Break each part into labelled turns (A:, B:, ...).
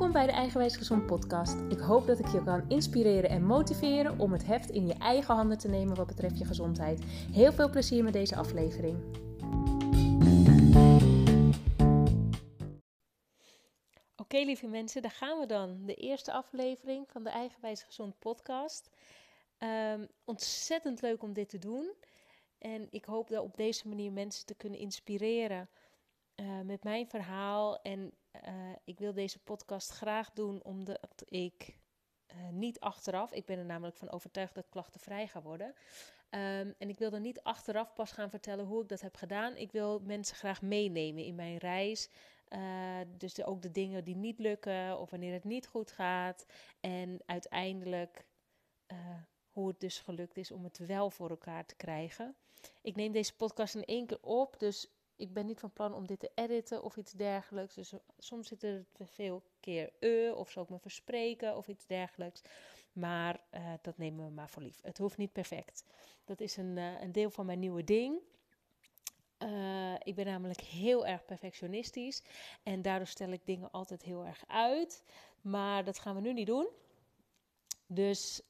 A: Welkom bij de Eigenwijs Gezond podcast. Ik hoop dat ik je kan inspireren en motiveren om het heft in je eigen handen te nemen wat betreft je gezondheid. Heel veel plezier met deze aflevering. Oké lieve mensen, daar gaan we dan. De eerste aflevering van de Eigenwijs Gezond podcast. Um, ontzettend leuk om dit te doen. En ik hoop dat op deze manier mensen te kunnen inspireren uh, met mijn verhaal. En uh, ik wil deze podcast graag doen omdat ik uh, niet achteraf, ik ben er namelijk van overtuigd dat klachten vrij gaan worden. Um, en ik wil er niet achteraf pas gaan vertellen hoe ik dat heb gedaan. Ik wil mensen graag meenemen in mijn reis. Dus ook de dingen die niet lukken of wanneer het niet goed gaat. En uiteindelijk hoe het dus gelukt is om het wel voor elkaar te krijgen. Ik neem deze podcast in één keer op, dus ik ben niet van plan om dit te editen of iets dergelijks. Dus soms zit er te veel keer e of zou ik me verspreken of iets dergelijks. Maar uh, dat nemen we maar voor lief. Het hoeft niet perfect. Dat is een, uh, een deel van mijn nieuwe ding. Ik ben namelijk heel erg perfectionistisch en daardoor stel ik dingen altijd heel erg uit. Maar dat gaan we nu niet doen. Dus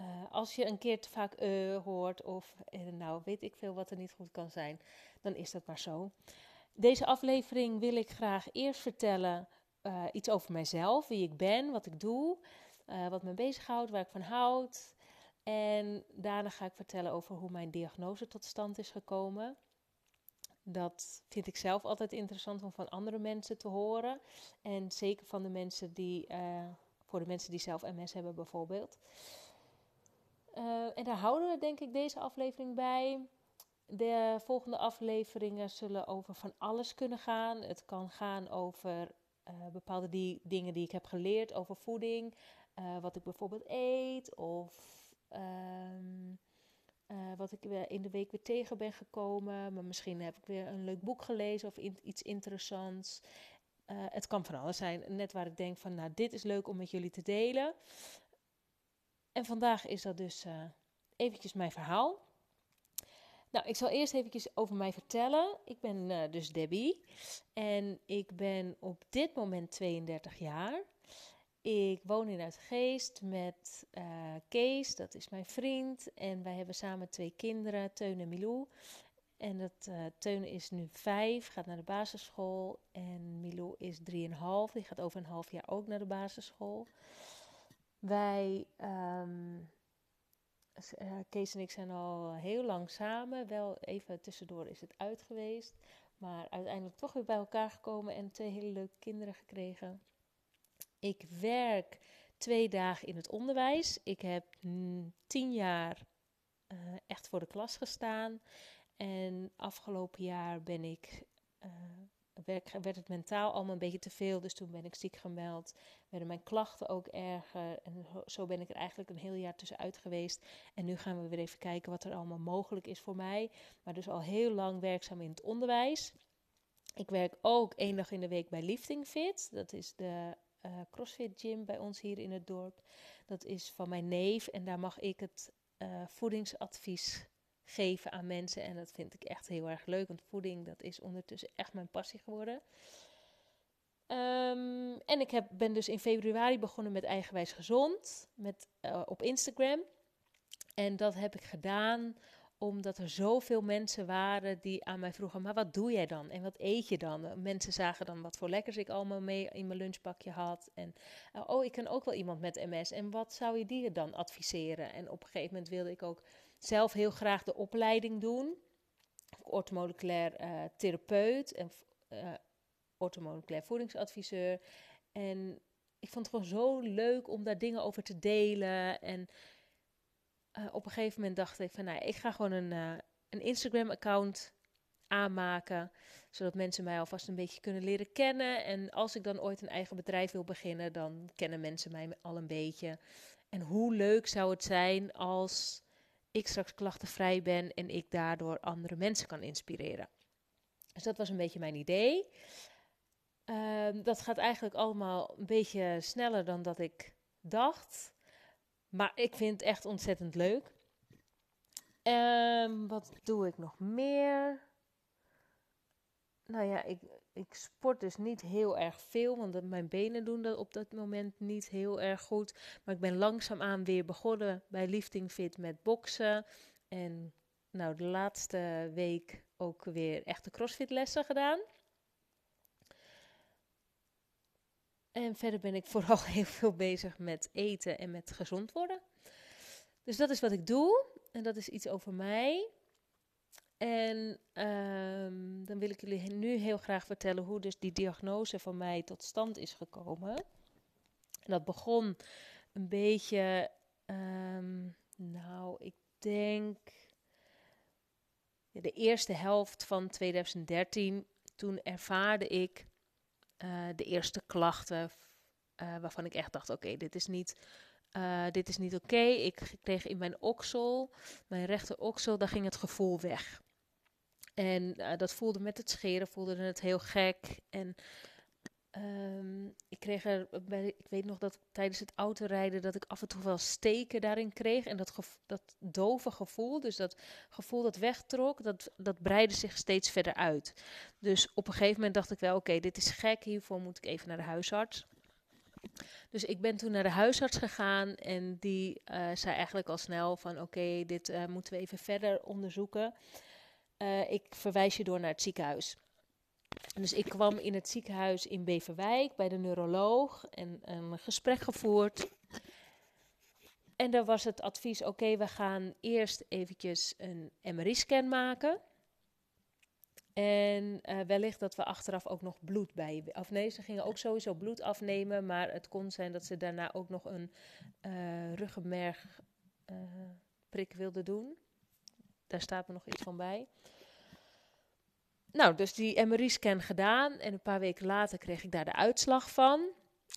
A: uh, als je een keer te vaak uh, hoort of uh, nou weet ik veel wat er niet goed kan zijn, dan is dat maar zo. Deze aflevering wil ik graag eerst vertellen iets over mijzelf, wie ik ben, wat ik doe, wat me bezighoudt, waar ik van houd. En daarna ga ik vertellen over hoe mijn diagnose tot stand is gekomen. Dat vind ik zelf altijd interessant om van andere mensen te horen. En zeker van de mensen die, voor de mensen die zelf MS hebben bijvoorbeeld. Uh, en daar houden we denk ik deze aflevering bij. De volgende afleveringen zullen over van alles kunnen gaan. Het kan gaan over uh, bepaalde die, dingen die ik heb geleerd over voeding. Uh, wat ik bijvoorbeeld eet. Of um, wat ik in de week weer tegen ben gekomen. Maar misschien heb ik weer een leuk boek gelezen of iets interessants. het kan van alles zijn. Net waar ik denk van nou dit is leuk om met jullie te delen. En vandaag is dat dus uh, eventjes mijn verhaal. Nou, ik zal eerst eventjes over mij vertellen. Ik ben uh, dus Debbie en ik ben op dit moment 32 jaar. Ik woon in Uitgeest met uh, Kees, dat is mijn vriend. En wij hebben samen twee kinderen, Teun en Milou. En dat, uh, Teun is nu vijf, gaat naar de basisschool. En Milou is drieënhalf, die gaat over een half jaar ook naar de basisschool. Wij, um, Kees en ik zijn al heel lang samen. Wel even tussendoor is het uit geweest. Maar uiteindelijk toch weer bij elkaar gekomen en twee hele leuke kinderen gekregen. Ik werk twee dagen in het onderwijs. Ik heb tien jaar uh, echt voor de klas gestaan. En afgelopen jaar ben ik uh, werd, werd het mentaal allemaal een beetje te veel. Dus toen ben ik ziek gemeld. Werden mijn klachten ook erger. En zo ben ik er eigenlijk een heel jaar tussenuit geweest. En nu gaan we weer even kijken wat er allemaal mogelijk is voor mij. Maar dus al heel lang werkzaam in het onderwijs. Ik werk ook één dag in de week bij Lifting Fit. Dat is de uh, CrossFit gym bij ons hier in het dorp. Dat is van mijn neef. En daar mag ik het uh, voedingsadvies geven aan mensen. En dat vind ik echt heel erg leuk, want voeding dat is ondertussen echt mijn passie geworden. Um, en ik heb, ben dus in februari begonnen met Eigenwijs Gezond met, uh, op Instagram. En dat heb ik gedaan omdat er zoveel mensen waren die aan mij vroegen: maar wat doe jij dan? En wat eet je dan? Mensen zagen dan wat voor lekkers ik allemaal mee in mijn lunchpakje had. En oh, ik ken ook wel iemand met MS. En wat zou je die dan adviseren? En op een gegeven moment wilde ik ook zelf heel graag de opleiding doen. Ortomoleculair uh, therapeut en uh, ortomoleculair voedingsadviseur. En ik vond het gewoon zo leuk om daar dingen over te delen. En uh, op een gegeven moment dacht ik van, nou, ik ga gewoon een, een Instagram-account aanmaken, zodat mensen mij alvast een beetje kunnen leren kennen. En als ik dan ooit een eigen bedrijf wil beginnen, dan kennen mensen mij al een beetje. En hoe leuk zou het zijn als ik straks klachtenvrij ben en ik daardoor andere mensen kan inspireren. Dus dat was een beetje mijn idee. Uh, dat gaat eigenlijk allemaal een beetje sneller dan dat ik dacht. Maar ik vind het echt ontzettend leuk. Um, wat doe ik nog meer? nou ja, ik, ik sport dus niet heel erg veel, want mijn benen doen dat op dat moment niet heel erg goed. Maar ik ben langzaamaan weer begonnen bij Lifting Fit met boksen. En nou, de laatste week ook weer echte crossfit lessen gedaan. En verder ben ik vooral heel veel bezig met eten en met gezond worden. Dus dat is wat ik doe. En dat is iets over mij. En um, dan wil ik jullie nu heel graag vertellen hoe dus die diagnose van mij tot stand is gekomen. En dat begon een beetje, um, nou, ik denk de eerste helft van 2013. Toen ervaarde ik uh, de eerste klachten uh, waarvan ik echt dacht, oké, dit is niet uh, dit is niet oké. Ik kreeg in mijn oksel, mijn rechter oksel, daar ging het gevoel weg. En uh, dat voelde met het scheren, voelde het heel gek. En um, ik kreeg er, ik weet nog dat tijdens het autorijden dat ik af en toe wel steken daarin kreeg. En dat, dat dove gevoel, dus dat gevoel dat wegtrok, dat, dat breidde zich steeds verder uit. Dus op een gegeven moment dacht ik wel, oké, dit is gek, hiervoor moet ik even naar de huisarts. Dus ik ben toen naar de huisarts gegaan en die uh, zei eigenlijk al snel van oké, dit uh, moeten we even verder onderzoeken. Uh, ik verwijs je door naar het ziekenhuis. Dus ik kwam in het ziekenhuis in Beverwijk bij de neuroloog en een gesprek gevoerd. En daar was het advies, oké, we gaan eerst eventjes een MRI-scan maken. En uh, wellicht dat we achteraf ook nog bloed bij. Of nee, ze gingen ook sowieso bloed afnemen. Maar het kon zijn dat ze daarna ook nog een uh, ruggenmergprik uh, wilden doen. Daar staat me nog iets van bij. Nou, dus die MRI-scan gedaan. En een paar weken later kreeg ik daar de uitslag van.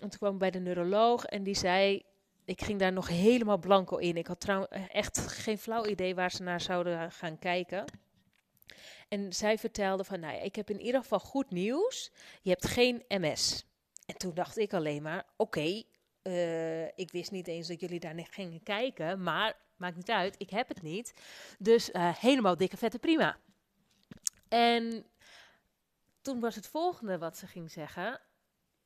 A: En toen kwam ik bij de neuroloog en die zei. Ik ging daar nog helemaal blanco in. Ik had trouwens echt geen flauw idee waar ze naar zouden gaan kijken. En zij vertelde van, nou ja, ik heb in ieder geval goed nieuws. Je hebt geen MS. En toen dacht ik alleen maar, oké, uh, ik wist niet eens dat jullie daar niet gingen kijken, maar maakt niet uit, ik heb het niet. Dus uh, helemaal dikke vette prima. En toen was het volgende wat ze ging zeggen.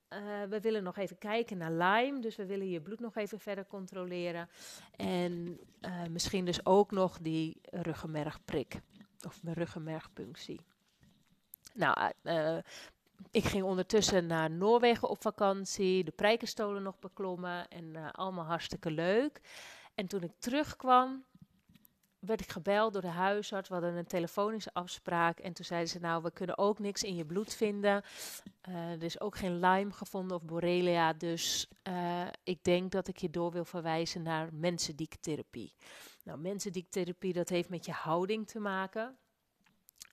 A: Uh, we willen nog even kijken naar Lyme, dus we willen je bloed nog even verder controleren. En misschien dus ook nog die ruggenmergprik of mijn ruggenmergpunctie. Nou, uh, ik ging ondertussen naar Noorwegen op vakantie, de Prijkenstolen nog beklommen en uh, allemaal hartstikke leuk. En toen ik terugkwam, werd ik gebeld door de huisarts. We hadden een telefonische afspraak. En toen zeiden ze: Nou, we kunnen ook niks in je bloed vinden. Uh, er is ook geen Lyme gevonden of Borrelia. Dus uh, ik denk dat ik je door wil verwijzen naar mensendiektherapie. Nou, mensendiektherapie, dat heeft met je houding te maken.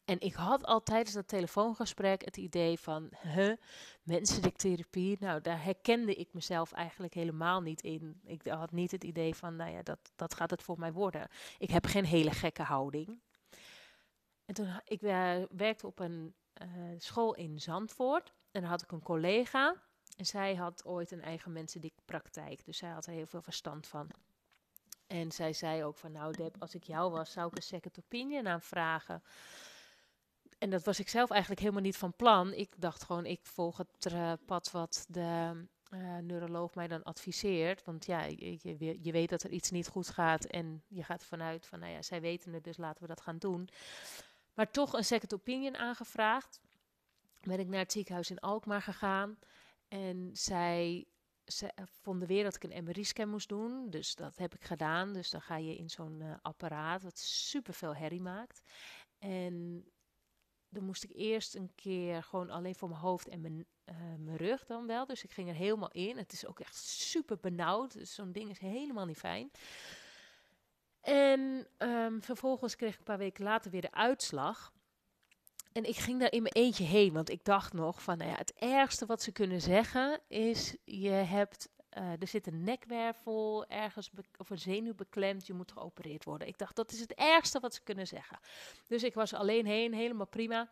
A: En ik had al tijdens dat telefoongesprek het idee van, huh, mensendiektherapie, nou daar herkende ik mezelf eigenlijk helemaal niet in. Ik had niet het idee van, nou ja, dat, dat gaat het voor mij worden. Ik heb geen hele gekke houding. En toen, ik werkte op een uh, school in Zandvoort en dan had ik een collega en zij had ooit een eigen mensendiektpraktijk, dus zij had er heel veel verstand van. En zij zei ook van, nou Deb, als ik jou was, zou ik een second opinion aanvragen. En dat was ik zelf eigenlijk helemaal niet van plan. Ik dacht gewoon, ik volg het uh, pad wat de uh, neuroloog mij dan adviseert. Want ja, je, weet dat er iets niet goed gaat en je gaat vanuit van, nou ja, zij weten het, dus laten we dat gaan doen. Maar toch een second opinion aangevraagd. Ben ik naar het ziekenhuis in Alkmaar gegaan en zij ze vonden weer dat ik een MRI-scan moest doen. Dus dat heb ik gedaan. Dus dan ga je in zo'n apparaat wat super veel herrie maakt. En dan moest ik eerst een keer gewoon alleen voor mijn hoofd en mijn, uh, mijn rug dan wel. Dus ik ging er helemaal in. Het is ook echt super benauwd. Dus zo'n ding is helemaal niet fijn. En um, vervolgens kreeg ik een paar weken later weer de uitslag. En ik ging daar in mijn eentje heen, want ik dacht nog van, nou ja, het ergste wat ze kunnen zeggen is, je hebt, uh, er zit een nekwervel ergens of een zenuw beklemd, je moet geopereerd worden. Ik dacht, dat is het ergste wat ze kunnen zeggen. Dus ik was alleen heen, helemaal prima.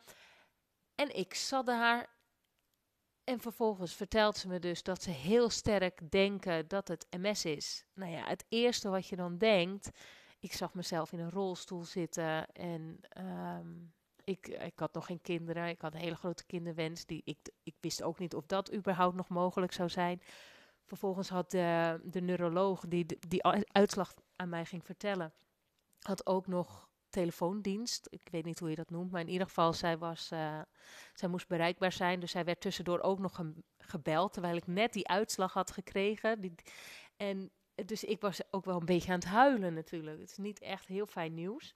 A: En ik zat daar en vervolgens vertelt ze me dus dat ze heel sterk denken dat het MS is. Nou ja, het eerste wat je dan denkt, ik zag mezelf in een rolstoel zitten en... Um, ik, ik had nog geen kinderen. Ik had een hele grote kinderwens. Die, ik, ik wist ook niet of dat überhaupt nog mogelijk zou zijn. Vervolgens had de, de neuroloog die die uitslag aan mij ging vertellen, had ook nog telefoondienst. Ik weet niet hoe je dat noemt, maar in ieder geval, zij, was, uh, zij moest bereikbaar zijn. Dus zij werd tussendoor ook nog gebeld, terwijl ik net die uitslag had gekregen. Die, en dus ik was ook wel een beetje aan het huilen natuurlijk. Het is niet echt heel fijn nieuws.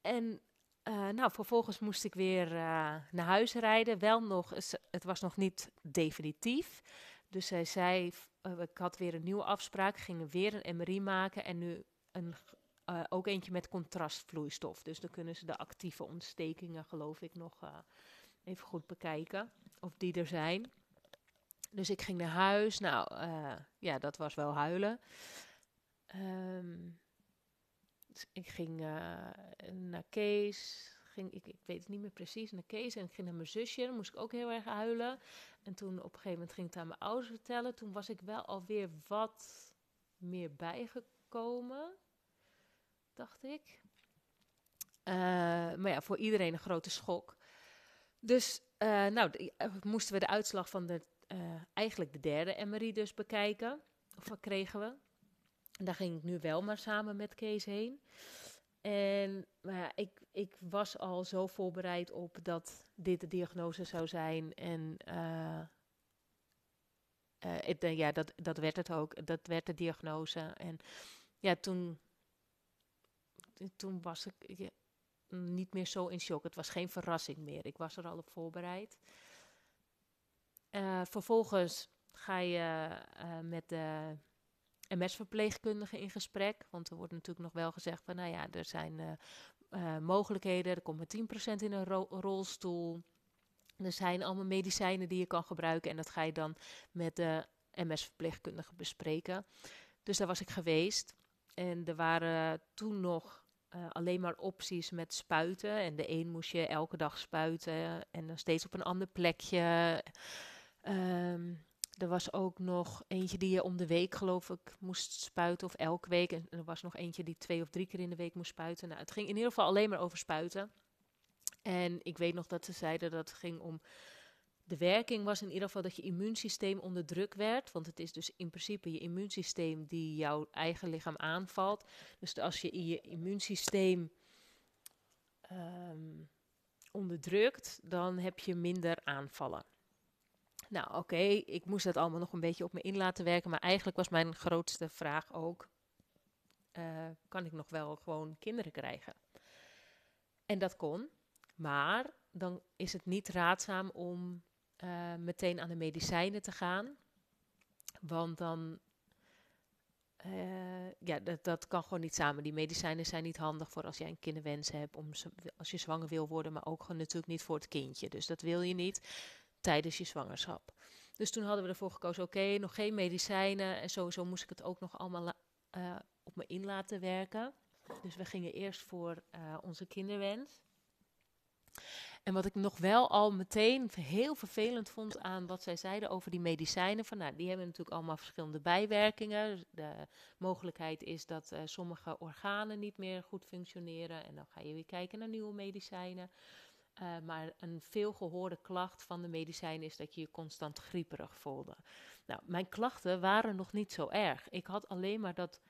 A: En uh, nou, vervolgens moest ik weer uh, naar huis rijden. Wel nog, het was nog niet definitief. Dus zij zei, uh, ik had weer een nieuwe afspraak, gingen weer een MRI maken en nu een, ook eentje met contrastvloeistof. Dus dan kunnen ze de actieve ontstekingen, geloof ik, nog even goed bekijken of die er zijn. Dus ik ging naar huis. Nou, ja, dat was wel huilen. Um, ik ging uh, naar Kees. Ging, ik, ik weet het niet meer precies, naar Kees. En ik ging naar mijn zusje. Dan moest ik ook heel erg huilen. En toen op een gegeven moment ging ik het aan mijn ouders vertellen. Toen was ik wel alweer wat meer bijgekomen. Dacht ik. Uh, maar ja, voor iedereen een grote schok. Dus uh, nou, moesten we de uitslag van de, eigenlijk de derde MRI dus bekijken. Of wat kregen we? Daar ging ik nu wel maar samen met Kees heen. En maar ja, ik, ik was al zo voorbereid op dat dit de diagnose zou zijn. En uh, uh, ja, dat, dat werd het ook. Dat werd de diagnose. En ja, toen, toen was ik niet meer zo in shock. Het was geen verrassing meer. Ik was er al op voorbereid. Uh, vervolgens ga je met de MS-verpleegkundige in gesprek. Want er wordt natuurlijk nog wel gezegd van, nou ja, er zijn uh, uh, mogelijkheden. Er komt maar 10% in een ro rolstoel. Er zijn allemaal medicijnen die je kan gebruiken. En dat ga je dan met de MS-verpleegkundige bespreken. Dus daar was ik geweest. En er waren toen nog uh, alleen maar opties met spuiten. En de een moest je elke dag spuiten. En dan steeds op een ander plekje. Um, er was ook nog eentje die je om de week, geloof ik, moest spuiten. Of elke week. En er was nog eentje die twee of drie keer in de week moest spuiten. Nou, het ging in ieder geval alleen maar over spuiten. En ik weet nog dat ze zeiden dat het ging om. De werking was in ieder geval dat je immuunsysteem onder druk werd. Want het is dus in principe je immuunsysteem die jouw eigen lichaam aanvalt. Dus als je je immuunsysteem um, onderdrukt, dan heb je minder aanvallen. Nou, oké, ik moest dat allemaal nog een beetje op me in laten werken. Maar eigenlijk was mijn grootste vraag ook: uh, kan ik nog wel gewoon kinderen krijgen? En dat kon. Maar dan is het niet raadzaam om uh, meteen aan de medicijnen te gaan. Want dan. Uh, ja, dat, dat kan gewoon niet samen. Die medicijnen zijn niet handig voor als jij een kinderwens hebt, om, als je zwanger wil worden, maar ook natuurlijk niet voor het kindje. Dus dat wil je niet tijdens je zwangerschap. Dus toen hadden we ervoor gekozen, oké, nog geen medicijnen. En sowieso moest ik het ook nog allemaal uh, op me in laten werken. Dus we gingen eerst voor uh, onze kinderwens. En wat ik nog wel al meteen heel vervelend vond aan wat zij zeiden over die medicijnen. Van, nou, die hebben natuurlijk allemaal verschillende bijwerkingen. Dus de mogelijkheid is dat uh, sommige organen niet meer goed functioneren. En dan ga je weer kijken naar nieuwe medicijnen. Uh, maar een veelgehoorde klacht van de medicijn is dat je je constant grieperig voelde. Nou, mijn klachten waren nog niet zo erg. Ik had alleen maar dat,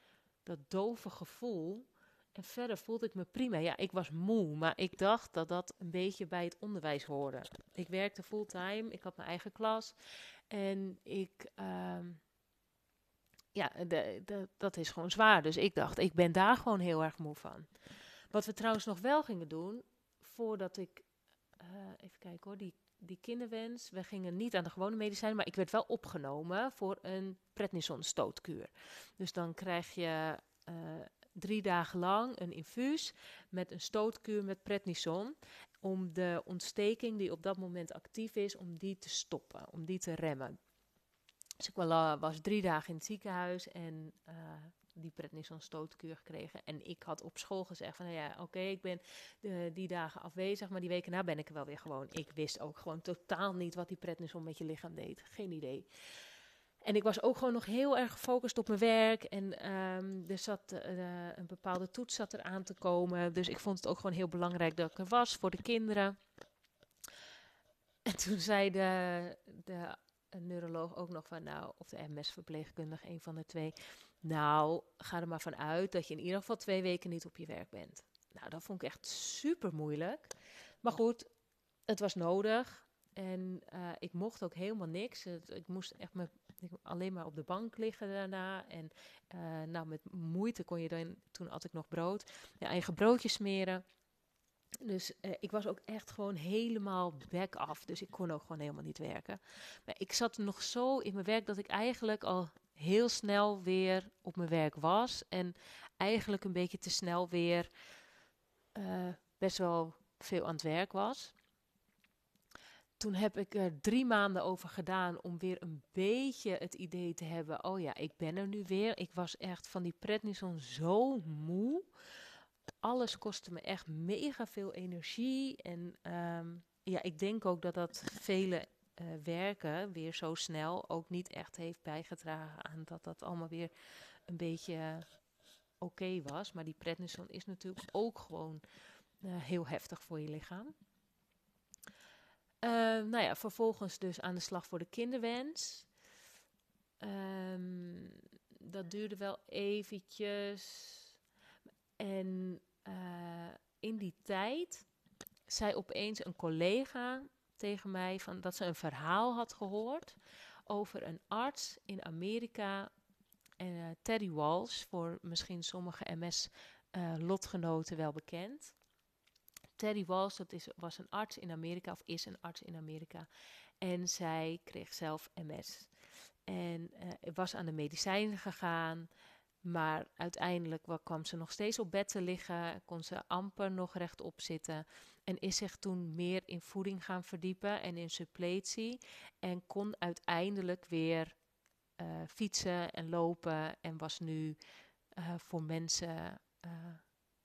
A: dat dove gevoel. En verder voelde ik me prima. Ja, ik was moe, maar ik dacht dat dat een beetje bij het onderwijs hoorde. Ik werkte fulltime, ik had mijn eigen klas. En ik, uh, ja, de, de, dat is gewoon zwaar. Dus ik dacht, ik ben daar gewoon heel erg moe van. Wat we trouwens nog wel gingen doen, voordat ik even kijken hoor, die, die kinderwens. We gingen niet aan de gewone medicijnen, maar ik werd wel opgenomen voor een prednison-stootkuur. Dus dan krijg je uh, drie dagen lang een infuus met een stootkuur met prednison. Om de ontsteking die op dat moment actief is, om die te stoppen, om die te remmen. Dus ik was drie dagen in het ziekenhuis en uh, die prednison stootkuur gekregen. En ik had op school gezegd van, nou ja, oké, ik ben die dagen afwezig, maar die weken na ben ik er wel weer gewoon. Ik wist ook gewoon totaal niet wat die prednison met je lichaam deed. Geen idee. En ik was ook gewoon nog heel erg gefocust op mijn werk. En ehm, er zat uh, een bepaalde toets zat er aan te komen. Dus ik vond het ook gewoon heel belangrijk dat ik er was voor de kinderen. En toen zei de, de neuroloog ook nog van, nou, of de MS-verpleegkundige, een van de twee. Nou, ga er maar vanuit dat je in ieder geval twee weken niet op je werk bent. Nou, dat vond ik echt super moeilijk. Maar goed, het was nodig. En uh, ik mocht ook helemaal niks. ik moest echt me, alleen maar op de bank liggen daarna. En uh, nou, met moeite kon je dan, toen had ik nog brood, je eigen broodje smeren. Dus uh, ik was ook echt gewoon helemaal back af. Dus ik kon ook gewoon helemaal niet werken. Maar ik zat nog zo in mijn werk dat ik eigenlijk al heel snel weer op mijn werk was. En eigenlijk een beetje te snel weer best wel veel aan het werk was toen heb ik er drie maanden over gedaan om weer een beetje het idee te hebben: oh ja, ik ben er nu weer. Ik was echt van die prednison zo moe. Alles kostte me echt mega veel energie. En ehm, ja, ik denk ook dat dat vele uh, werken weer zo snel ook niet echt heeft bijgedragen aan dat dat allemaal weer een beetje oké was. Maar die prednison is natuurlijk ook gewoon uh, heel heftig voor je lichaam. Uh, nou ja, vervolgens dus aan de slag voor de kinderwens. Um, dat duurde wel eventjes. En in die tijd zei opeens een collega tegen mij van dat ze een verhaal had gehoord over een arts in Amerika. Uh, Terry Walsh, voor misschien sommige MS-lotgenoten wel bekend. Terry Walsh, dat is, was een arts in Amerika, of is een arts in Amerika. En zij kreeg zelf MS. En uh, was aan de medicijnen gegaan. Maar uiteindelijk kwam ze nog steeds op bed te liggen, kon ze amper nog rechtop zitten. En is zich toen meer in voeding gaan verdiepen en in suppletie. En kon uiteindelijk weer uh, fietsen en lopen. En was nu uh, voor mensen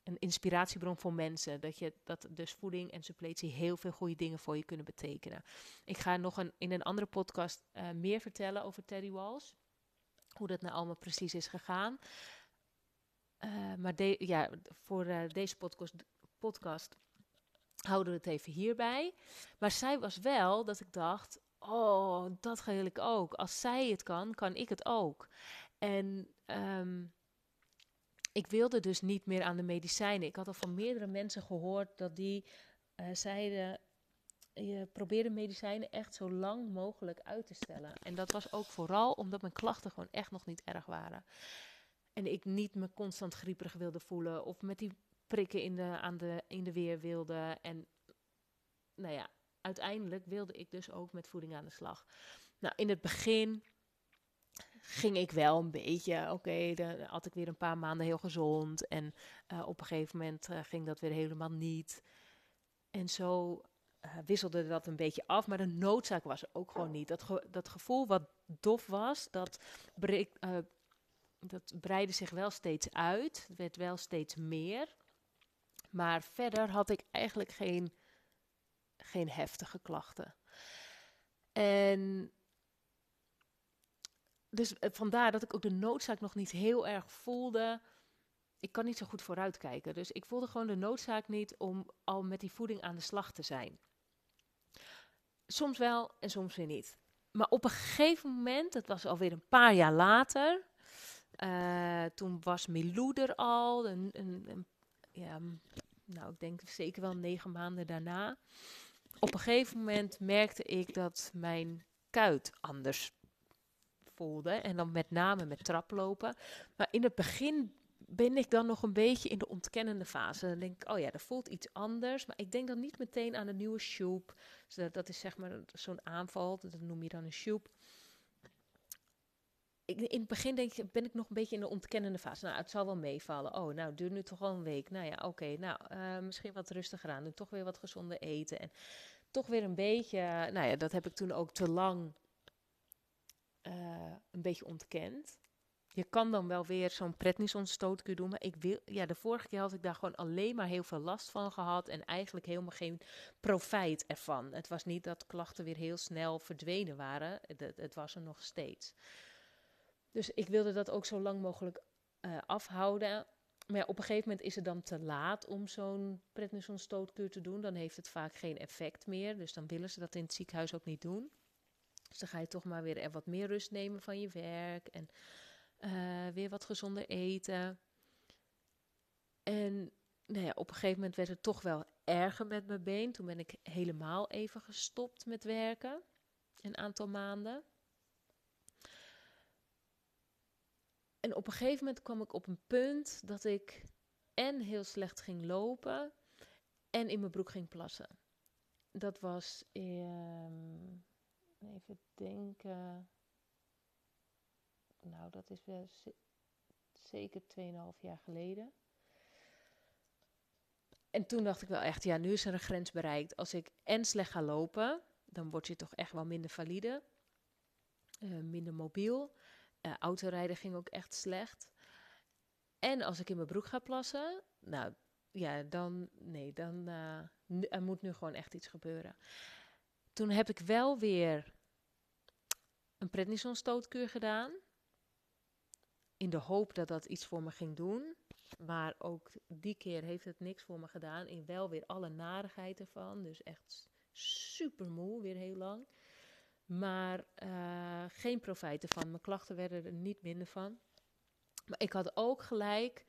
A: een inspiratiebron voor mensen. Dat, je, dat dus voeding en suppletie heel veel goede dingen voor je kunnen betekenen. Ik ga nog een, in een andere podcast meer vertellen over Terry Walls. Hoe dat nou allemaal precies is gegaan. Uh, maar ja, voor uh, deze podcast, podcast houden we het even hierbij. Maar zij was wel dat ik dacht: oh, dat ga ik ook. Als zij het kan, kan ik het ook. En um, ik wilde dus niet meer aan de medicijnen. Ik had al van meerdere mensen gehoord dat die uh, zeiden: je probeerde medicijnen echt zo lang mogelijk uit te stellen. En dat was ook vooral omdat mijn klachten gewoon echt nog niet erg waren. En ik niet me constant grieperig wilde voelen of met die prikken in de, aan de, in de weer wilde. En nou ja, uiteindelijk wilde ik dus ook met voeding aan de slag. Nou, in het begin ging ik wel een beetje, oké, dan had ik weer een paar maanden heel gezond. En uh, op een gegeven moment uh, ging dat weer helemaal niet. En zo uh, wisselde dat een beetje af, maar de noodzaak was er ook gewoon niet. Dat, ge dat gevoel wat dof was, dat, breek, dat breidde zich wel steeds uit. Het werd wel steeds meer. Maar verder had ik eigenlijk geen, geen heftige klachten. En dus eh, vandaar dat ik ook de noodzaak nog niet heel erg voelde. Ik kan niet zo goed vooruitkijken. Dus ik voelde gewoon de noodzaak niet om al met die voeding aan de slag te zijn. Soms wel en soms weer niet. Maar op een gegeven moment, het was alweer een paar jaar later. Uh, toen was Milou er al. Een, een, ja, nou, ik denk zeker wel negen maanden daarna. Op een gegeven moment merkte ik dat mijn kuit anders en dan met name met traplopen. Maar in het begin ben ik dan nog een beetje in de ontkennende fase. Dan denk ik, oh ja, dat voelt iets anders. Maar ik denk dan niet meteen aan een nieuwe shoep. Dus dat, is zeg maar zo'n aanval, dat noem je dan een shoep. In het begin denk ik, ben ik nog een beetje in de ontkennende fase. Nou, het zal wel meevallen. Oh, nou, duurt nu toch wel een week. Nou ja, oké. nou, uh, misschien wat rustiger aan. doen. toch weer wat gezonde eten. En toch weer een beetje... Nou ja, dat heb ik toen ook te lang uh, een beetje ontkend. Je kan dan wel weer zo'n prednisonstoot doen, maar ik wil, ja, de vorige keer had ik daar gewoon alleen maar heel veel last van gehad en eigenlijk helemaal geen profijt ervan. Het was niet dat klachten weer heel snel verdwenen waren, het, het was er nog steeds. Dus ik wilde dat ook zo lang mogelijk uh, afhouden. Maar op een gegeven moment is het dan te laat om zo'n prednison-stootkuur te doen. Dan heeft het vaak geen effect meer. Dus dan willen ze dat in het ziekenhuis ook niet doen. Dus dan ga je toch maar weer er wat meer rust nemen van je werk. En uh, weer wat gezonder eten. En nou ja, op een gegeven moment werd het toch wel erger met mijn been. Toen ben ik helemaal even gestopt met werken. Een aantal maanden. En op een gegeven moment kwam ik op een punt dat ik en heel slecht ging lopen en in mijn broek ging plassen. Dat was, um, even denken, nou dat is wel zeker 2,5 jaar geleden. En toen dacht ik wel echt, ja, nu is er een grens bereikt. Als ik en slecht ga lopen, dan word je toch echt wel minder valide, uh, minder mobiel. Uh, autorijden ging ook echt slecht. En als ik in mijn broek ga plassen, nou ja, dan nee, dan uh, er moet nu gewoon echt iets gebeuren. Toen heb ik wel weer een prednison-stootkuur gedaan. In de hoop dat dat iets voor me ging doen. Maar ook die keer heeft het niks voor me gedaan. In wel weer alle narigheid ervan. Dus echt super moe, weer heel lang. Maar uh, geen profijt ervan. Mijn klachten werden er niet minder van. Maar ik had ook gelijk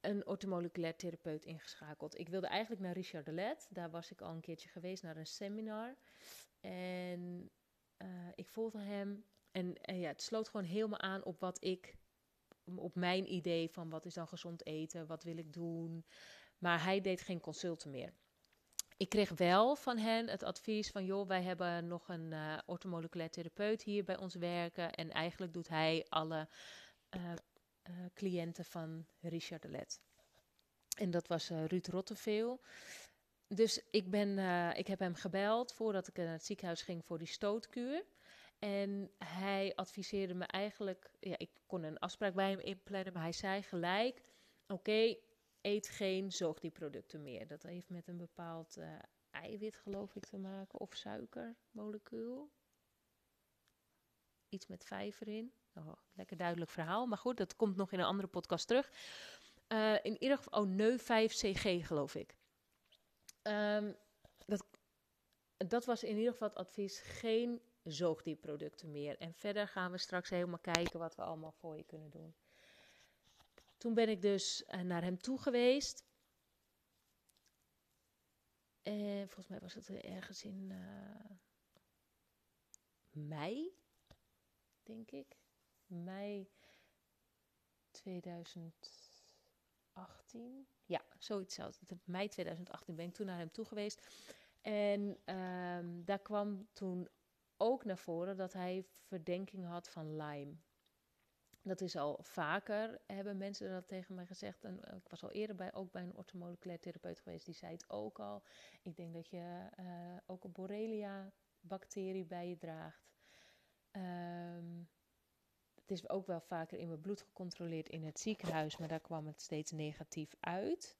A: een ortomoleculair therapeut ingeschakeld. Ik wilde eigenlijk naar Richard de Let. Daar was ik al een keertje geweest naar een seminar. En uh, ik volgde hem. En ja, het sloot gewoon helemaal aan op wat ik, op mijn idee van wat is dan gezond eten, wat wil ik doen. Maar hij deed geen consulten meer ik kreeg wel van hen het advies van, joh, wij hebben nog een uh, ortomoleculair therapeut hier bij ons werken. En eigenlijk doet hij alle uh, uh, cliënten van Richard de Let. En dat was Ruud Rotteveel. Dus ik, ben, ik heb hem gebeld voordat ik naar het ziekenhuis ging voor die stootkuur. En hij adviseerde me eigenlijk, ja, ik kon een afspraak bij hem inplannen, maar hij zei gelijk: Oké, eet geen zoogdierproducten meer. Dat heeft met een bepaald uh, eiwit, geloof ik, te maken. Of suikermolecuul. Iets met vijver in. Oh, lekker duidelijk verhaal. Maar goed, dat komt nog in een andere podcast terug. Uh, in ieder geval, oh, neu 5CG geloof ik. Um, dat, dat was in ieder geval het advies. Geen zoogdierproducten meer. En verder gaan we straks helemaal kijken wat we allemaal voor je kunnen doen. Toen ben ik dus uh, naar hem toe geweest. En volgens mij was het ergens in mei, denk ik. Mei 2018. Ja, zoiets zelfs. Mei 2018 ben ik toen naar hem toe geweest. En um, daar kwam toen ook naar voren dat hij verdenking had van Lyme. Dat is al vaker, hebben mensen dat tegen mij gezegd. En eh, ik was al eerder bij, ook bij een orthomoleculair therapeut geweest, die zei het ook al. Ik denk dat je uh, ook een Borrelia-bacterie bij je draagt. Um, het is ook wel vaker in mijn bloed gecontroleerd in het ziekenhuis, maar daar kwam het steeds negatief uit.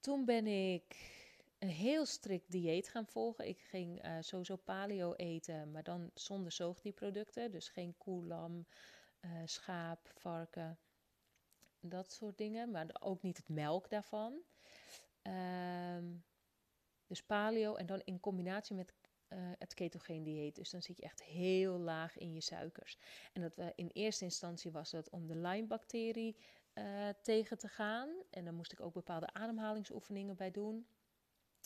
A: Toen ben ik een heel strikt dieet gaan volgen. Ik ging uh, sowieso paleo eten, maar dan zonder zoogdierproducten. Dus geen koe, lam, uh, schaap, varken, dat soort dingen. Maar ook niet het melk daarvan. Um, dus paleo en dan in combinatie met uh, het ketogeen dieet. Dus dan zit je echt heel laag in je suikers. En dat in eerste instantie was dat om de Lyme-bacterie tegen te gaan. En dan moest ik ook bepaalde ademhalingsoefeningen bij doen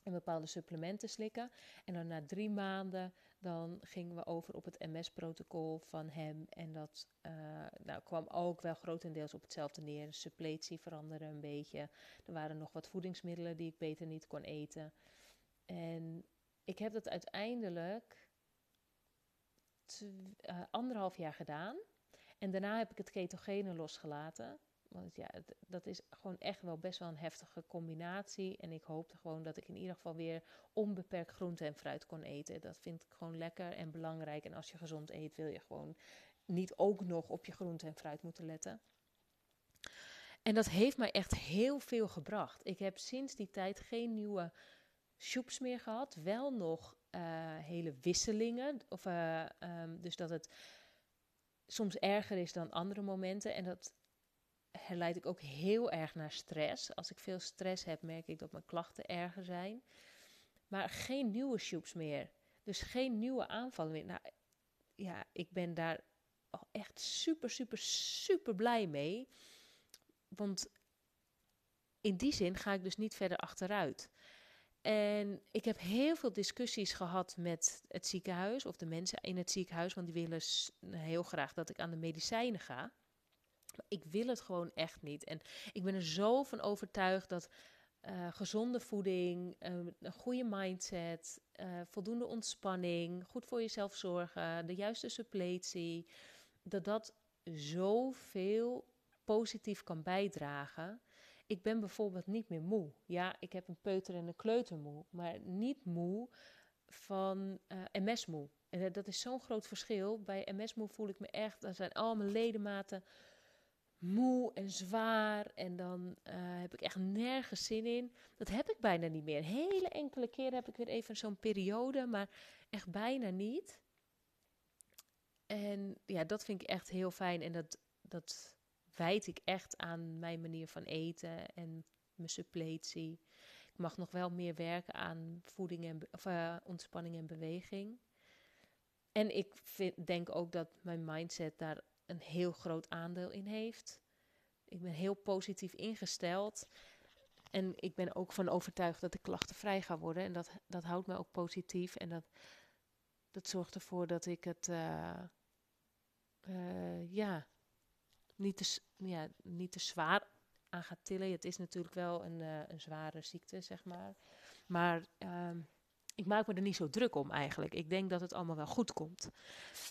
A: en bepaalde supplementen slikken. En dan na drie maanden dan gingen we over op het MS-protocol van hem. En dat uh, nou, kwam ook wel grotendeels op hetzelfde neer. Suppletie veranderde een beetje. Er waren nog wat voedingsmiddelen die ik beter niet kon eten. En ik heb dat uiteindelijk uh, anderhalf jaar gedaan. En daarna heb ik het ketogene losgelaten. Want ja, dat is gewoon echt wel best wel een heftige combinatie. En ik hoopte gewoon dat ik in ieder geval weer onbeperkt groente en fruit kon eten. Dat vind ik gewoon lekker en belangrijk. En als je gezond eet, wil je gewoon niet ook nog op je groente en fruit moeten letten. En dat heeft mij echt heel veel gebracht. Ik heb sinds die tijd geen nieuwe soeps meer gehad. Wel nog eh, hele wisselingen. Of, uh, um, dus dat het soms erger is dan andere momenten. En dat herleid ik ook heel erg naar stress. Als ik veel stress heb, merk ik dat mijn klachten erger zijn. Maar geen nieuwe soeps meer. Dus geen nieuwe aanvallen meer. Nou, ja, ik ben daar echt super, super, super blij mee. Want in die zin ga ik dus niet verder achteruit. En ik heb heel veel discussies gehad met het ziekenhuis of de mensen in het ziekenhuis, want die willen heel graag dat ik aan de medicijnen ga. Ik wil het gewoon echt niet. En ik ben er zo van overtuigd dat uh, gezonde voeding, uh, een goede mindset, uh, voldoende ontspanning, goed voor jezelf zorgen, de juiste suppletie, dat dat zoveel positief kan bijdragen. Ik ben bijvoorbeeld niet meer moe. Ja, ik heb een peuter en een kleuter moe, maar niet moe van MS moe. En dat is zo'n groot verschil. Bij MS moe voel ik me echt, dan zijn al mijn ledematen moe en zwaar. En dan uh, heb ik echt nergens zin in. Dat heb ik bijna niet meer. Hele enkele keren heb ik weer even zo'n periode, maar echt bijna niet. En ja, dat vind ik echt heel fijn. En dat, dat wijd ik echt aan mijn manier van eten en mijn suppletie. Ik mag nog wel meer werken aan voeding en of, uh, ontspanning en beweging. En ik denk ook dat mijn mindset daar een heel groot aandeel in heeft. Ik ben heel positief ingesteld. En ik ben ook van overtuigd dat ik klachtenvrij ga worden. En dat, dat houdt me ook positief. En dat, dat zorgt ervoor dat ik het uh, uh, ja, niet, te, ja, niet te zwaar aan ga tillen. Het is natuurlijk wel een, uh, een zware ziekte, zeg maar. Maar ehm, ik maak me er niet zo druk om eigenlijk. Ik denk dat het allemaal wel goed komt.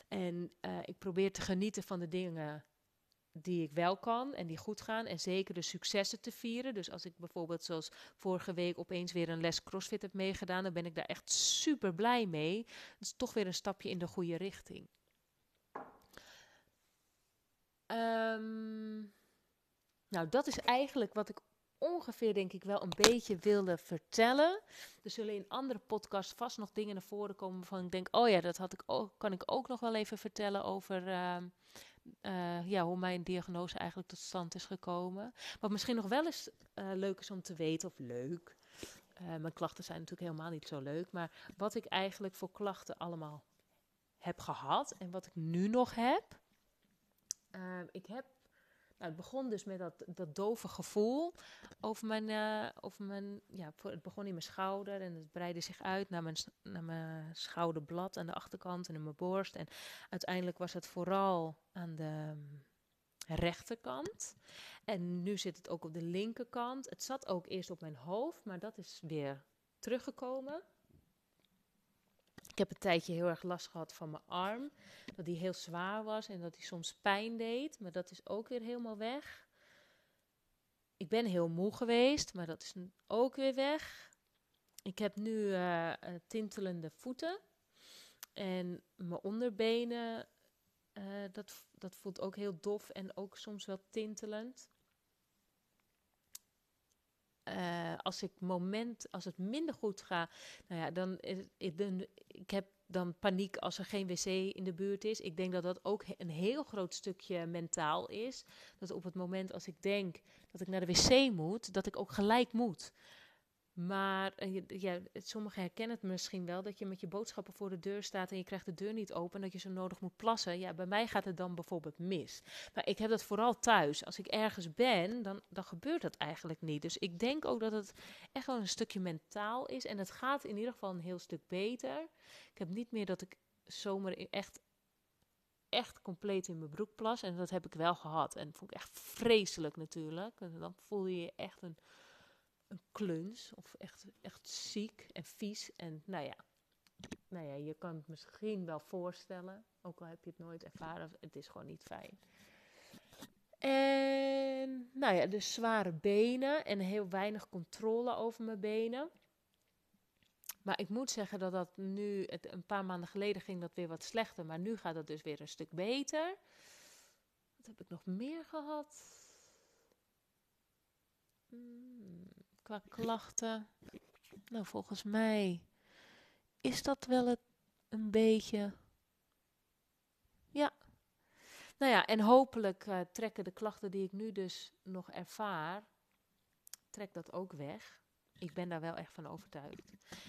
A: En uh, ik probeer te genieten van de dingen die ik wel kan en die goed gaan. En zeker de successen te vieren. Dus als ik bijvoorbeeld zoals vorige week opeens weer een les CrossFit heb meegedaan, dan ben ik daar echt super blij mee. Dat is toch weer een stapje in de goede richting. Um, nou, dat is eigenlijk wat ik ongeveer denk ik wel een beetje wilde vertellen. Er zullen in andere podcasts vast nog dingen naar voren komen waarvan ik denk, oh ja, dat had ik ook, kan ik ook nog wel even vertellen over uh, uh, ja, hoe mijn diagnose eigenlijk tot stand is gekomen. Wat misschien nog wel eens uh, leuk is om te weten, of leuk. mijn klachten zijn natuurlijk helemaal niet zo leuk, maar wat ik eigenlijk voor klachten allemaal heb gehad en wat ik nu nog heb. ik heb nou, het begon dus met dat, dat dove gevoel over mijn, uh, over mijn, ja, het begon in mijn schouder en het breidde zich uit naar mijn, naar mijn schouderblad aan de achterkant en in mijn borst. En uiteindelijk was het vooral aan de mm, rechterkant. En nu zit het ook op de linkerkant. Het zat ook eerst op mijn hoofd, maar dat is weer teruggekomen. Ik heb een tijdje heel erg last gehad van mijn arm. Dat die heel zwaar was en dat die soms pijn deed. Maar dat is ook weer helemaal weg. Ik ben heel moe geweest, maar dat is ook weer weg. Ik heb nu uh, tintelende voeten. En mijn onderbenen, uh, dat, dat voelt ook heel dof en ook soms wel tintelend. Uh, als ik moment, als het minder goed gaat, nou ja, dan ik, ik heb dan paniek als er geen wc in de buurt is. Ik denk dat dat ook een heel groot stukje mentaal is. Dat op het moment als ik denk dat ik naar de wc moet, dat ik ook gelijk moet. Maar uh, ja, sommigen herkennen het misschien wel dat je met je boodschappen voor de deur staat en je krijgt de deur niet open, dat je zo nodig moet plassen. Ja, bij mij gaat het dan bijvoorbeeld mis. Maar ik heb dat vooral thuis. Als ik ergens ben, dan, dan gebeurt dat eigenlijk niet. Dus ik denk ook dat het echt wel een stukje mentaal is. En het gaat in ieder geval een heel stuk beter. Ik heb niet meer dat ik zomaar echt, echt compleet in mijn broek plas. En dat heb ik wel gehad. En dat vond ik echt vreselijk natuurlijk. dan voel je je echt een een kluns of echt, echt ziek en vies. En nou ja, nou ja, je kan het misschien wel voorstellen, ook al heb je het nooit ervaren, het is gewoon niet fijn. En nou ja, de zware benen en heel weinig controle over mijn benen. Maar ik moet zeggen dat dat nu, een paar maanden geleden ging dat weer wat slechter, maar nu gaat het dus weer een stuk beter. Wat heb ik nog meer gehad? Hmm qua klachten. Nou, volgens mij is dat wel het een beetje. Ja. Nou ja, en hopelijk uh, trekken de klachten die ik nu dus nog ervaar, trek dat ook weg. Ik ben daar wel echt van overtuigd.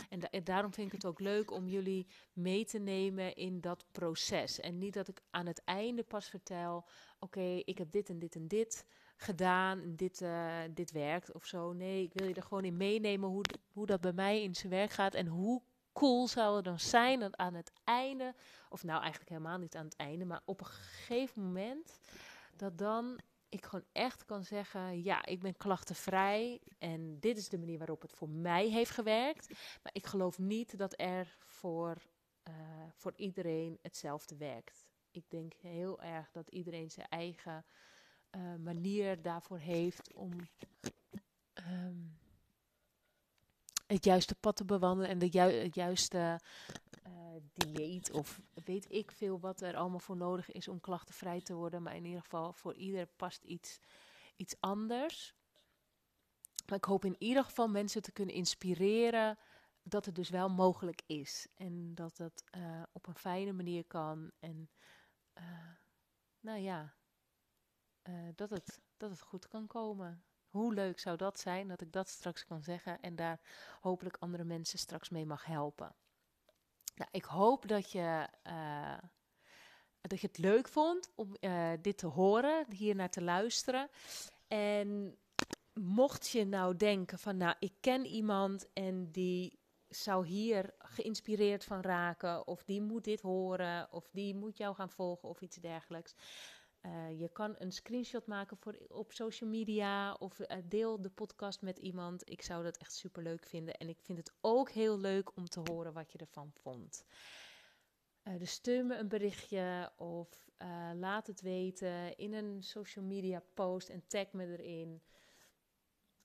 A: En, daarom vind ik het ook leuk om jullie mee te nemen in dat proces. En niet dat ik aan het einde pas vertel: oké, ik heb dit en dit en dit gedaan, dit, uh, dit werkt of zo. Nee, ik wil je er gewoon in meenemen hoe, hoe dat bij mij in zijn werk gaat en hoe cool zou het dan zijn dat aan het einde, of nou eigenlijk helemaal niet aan het einde, maar op een gegeven moment, dat dan ik gewoon echt kan zeggen: ja, ik ben klachtenvrij en dit is de manier waarop het voor mij heeft gewerkt. Maar ik geloof niet dat er voor, uh, voor iedereen hetzelfde werkt. Ik denk heel erg dat iedereen zijn eigen uh, manier daarvoor heeft om um, het juiste pad te bewandelen en de het juiste uh, dieet of weet ik veel wat er allemaal voor nodig is om klachtenvrij te worden. Maar in ieder geval voor ieder past iets, iets anders. Maar ik hoop in ieder geval mensen te kunnen inspireren dat het dus wel mogelijk is. En dat het uh, op een fijne manier kan. En nou ja, dat, het, dat het goed kan komen. Hoe leuk zou dat zijn dat ik dat straks kan zeggen en daar hopelijk andere mensen straks mee mag helpen. Nou, ik hoop dat je, uh, dat je het leuk vond om uh, dit te horen, hier naar te luisteren. En mocht je nou denken van, nou, ik ken iemand en die zou hier geïnspireerd van raken, of die moet dit horen, of die moet jou gaan volgen of iets dergelijks. Uh, je kan een screenshot maken voor, op social media of uh, deel de podcast met iemand. Ik zou dat echt super leuk vinden. En ik vind het ook heel leuk om te horen wat je ervan vond. Uh, dus stuur me een berichtje of laat het weten in een social media post en tag me erin.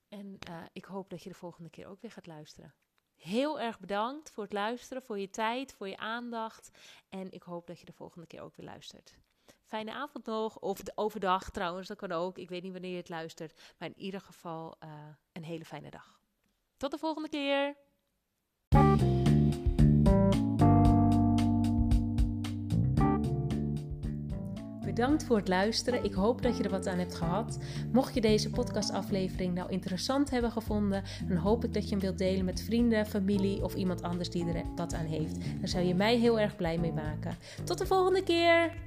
A: En ik hoop dat je de volgende keer ook weer gaat luisteren. Heel erg bedankt voor het luisteren, voor je tijd, voor je aandacht. En ik hoop dat je de volgende keer ook weer luistert. Fijne avond nog. Of overdag trouwens, dat kan ook. Ik weet niet wanneer je het luistert. Maar in ieder geval uh, een hele fijne dag. Tot de volgende keer. Bedankt voor het luisteren. Ik hoop dat je er wat aan hebt gehad. Mocht je deze podcastaflevering nou interessant hebben gevonden, dan hoop ik dat je hem wilt delen met vrienden, familie of iemand anders die er wat aan heeft. Daar zou je mij heel erg blij mee maken. Tot de volgende keer!